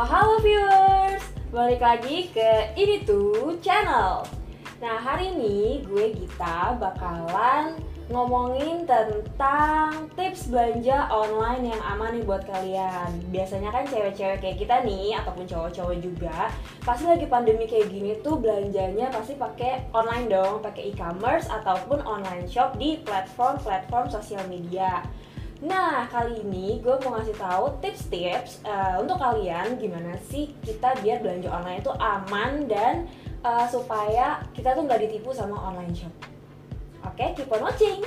halo viewers, balik lagi ke ini tuh channel. Nah hari ini gue Gita bakalan ngomongin tentang tips belanja online yang aman nih buat kalian. Biasanya kan cewek-cewek kayak kita nih ataupun cowok-cowok juga pasti lagi pandemi kayak gini tuh belanjanya pasti pakai online dong, pakai e-commerce ataupun online shop di platform-platform sosial media. Nah, kali ini gue mau ngasih tahu tips-tips uh, untuk kalian gimana sih kita biar belanja online itu aman dan uh, supaya kita tuh nggak ditipu sama online shop. Oke, okay, keep on watching.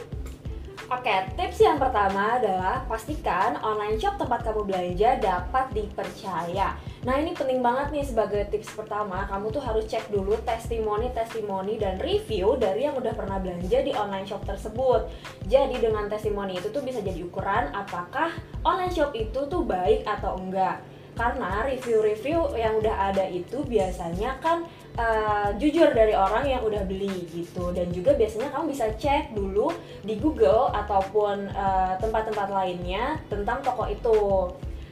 Oke, okay, tips yang pertama adalah pastikan online shop tempat kamu belanja dapat dipercaya. Nah ini penting banget nih sebagai tips pertama Kamu tuh harus cek dulu testimoni-testimoni dan review dari yang udah pernah belanja di online shop tersebut. Jadi dengan testimoni itu tuh bisa jadi ukuran apakah online shop itu tuh baik atau enggak. Karena review-review yang udah ada itu biasanya kan uh, jujur dari orang yang udah beli gitu. Dan juga biasanya kamu bisa cek dulu di Google ataupun eh, tempat-tempat uh, lainnya tentang toko itu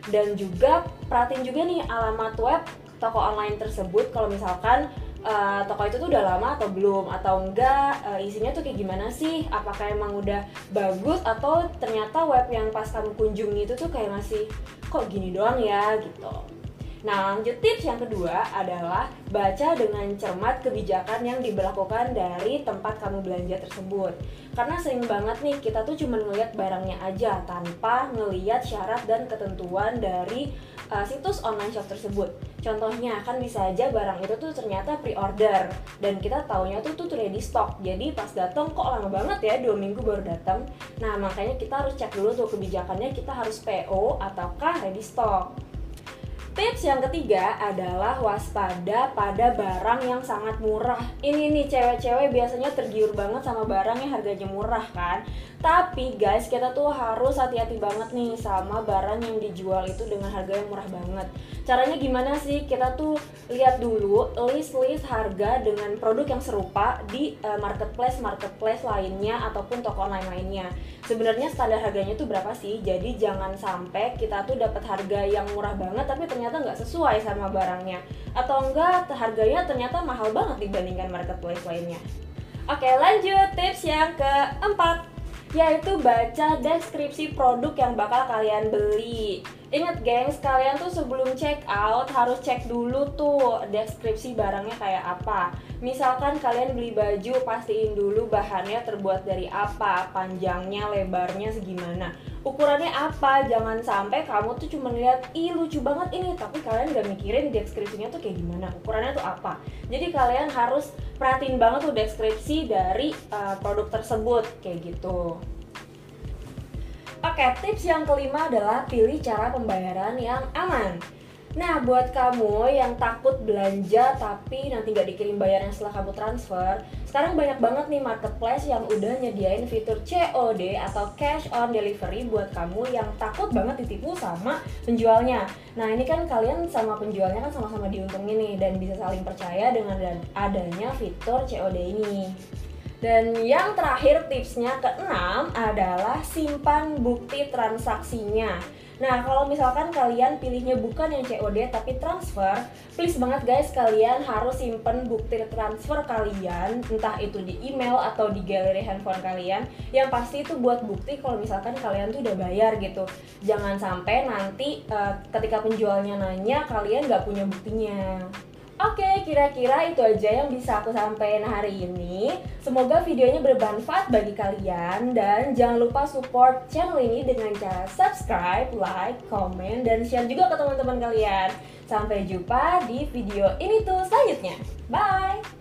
dan juga perhatiin juga nih alamat web toko online tersebut kalau misalkan uh, toko itu tuh udah lama atau belum atau enggak uh, isinya tuh kayak gimana sih? Apakah emang udah bagus atau ternyata web yang pas kamu kunjungi itu tuh kayak masih kok gini doang ya? Gitu Nah, lanjut tips yang kedua adalah baca dengan cermat kebijakan yang diberlakukan dari tempat kamu belanja tersebut. Karena sering banget nih kita tuh cuma ngeliat barangnya aja tanpa ngeliat syarat dan ketentuan dari uh, situs online shop tersebut. Contohnya kan bisa aja barang itu tuh ternyata pre-order dan kita taunya tuh tuh ready stock. Jadi pas datang kok lama banget ya dua minggu baru datang. Nah makanya kita harus cek dulu tuh kebijakannya kita harus PO ataukah ready stock. Tips yang ketiga adalah waspada pada barang yang sangat murah. Ini nih cewek-cewek biasanya tergiur banget sama barang yang harganya murah kan. Tapi guys, kita tuh harus hati-hati banget nih sama barang yang dijual itu dengan harga yang murah banget. Caranya gimana sih? Kita tuh lihat dulu list-list harga dengan produk yang serupa di marketplace-marketplace lainnya ataupun toko online lainnya. Sebenarnya standar harganya tuh berapa sih? Jadi jangan sampai kita tuh dapat harga yang murah banget tapi nggak sesuai sama barangnya atau enggak harganya ternyata mahal banget dibandingkan marketplace lainnya oke lanjut tips yang keempat yaitu baca deskripsi produk yang bakal kalian beli. Ingat gengs, kalian tuh sebelum check out harus cek dulu tuh deskripsi barangnya kayak apa. Misalkan kalian beli baju, pastiin dulu bahannya terbuat dari apa, panjangnya, lebarnya segimana. Ukurannya apa, jangan sampai kamu tuh cuma lihat, ih lucu banget ini, tapi kalian gak mikirin deskripsinya tuh kayak gimana, ukurannya tuh apa. Jadi kalian harus perhatiin banget tuh deskripsi dari uh, produk tersebut kayak gitu. Oke, tips yang kelima adalah pilih cara pembayaran yang aman. Nah, buat kamu yang takut belanja tapi nanti nggak dikirim bayarnya setelah kamu transfer, sekarang banyak banget nih marketplace yang udah nyediain fitur COD atau cash on delivery buat kamu yang takut banget ditipu sama penjualnya. Nah, ini kan kalian sama penjualnya kan sama-sama diuntungin nih dan bisa saling percaya dengan adanya fitur COD ini. Dan yang terakhir tipsnya keenam adalah simpan bukti transaksinya. Nah, kalau misalkan kalian pilihnya bukan yang COD tapi transfer, please banget guys kalian harus simpen bukti transfer kalian, entah itu di email atau di galeri handphone kalian. Yang pasti itu buat bukti kalau misalkan kalian tuh udah bayar gitu. Jangan sampai nanti uh, ketika penjualnya nanya kalian nggak punya buktinya. Oke, kira-kira itu aja yang bisa aku sampaikan hari ini. Semoga videonya bermanfaat bagi kalian dan jangan lupa support channel ini dengan cara subscribe, like, komen, dan share juga ke teman-teman kalian. Sampai jumpa di video ini tuh selanjutnya. Bye!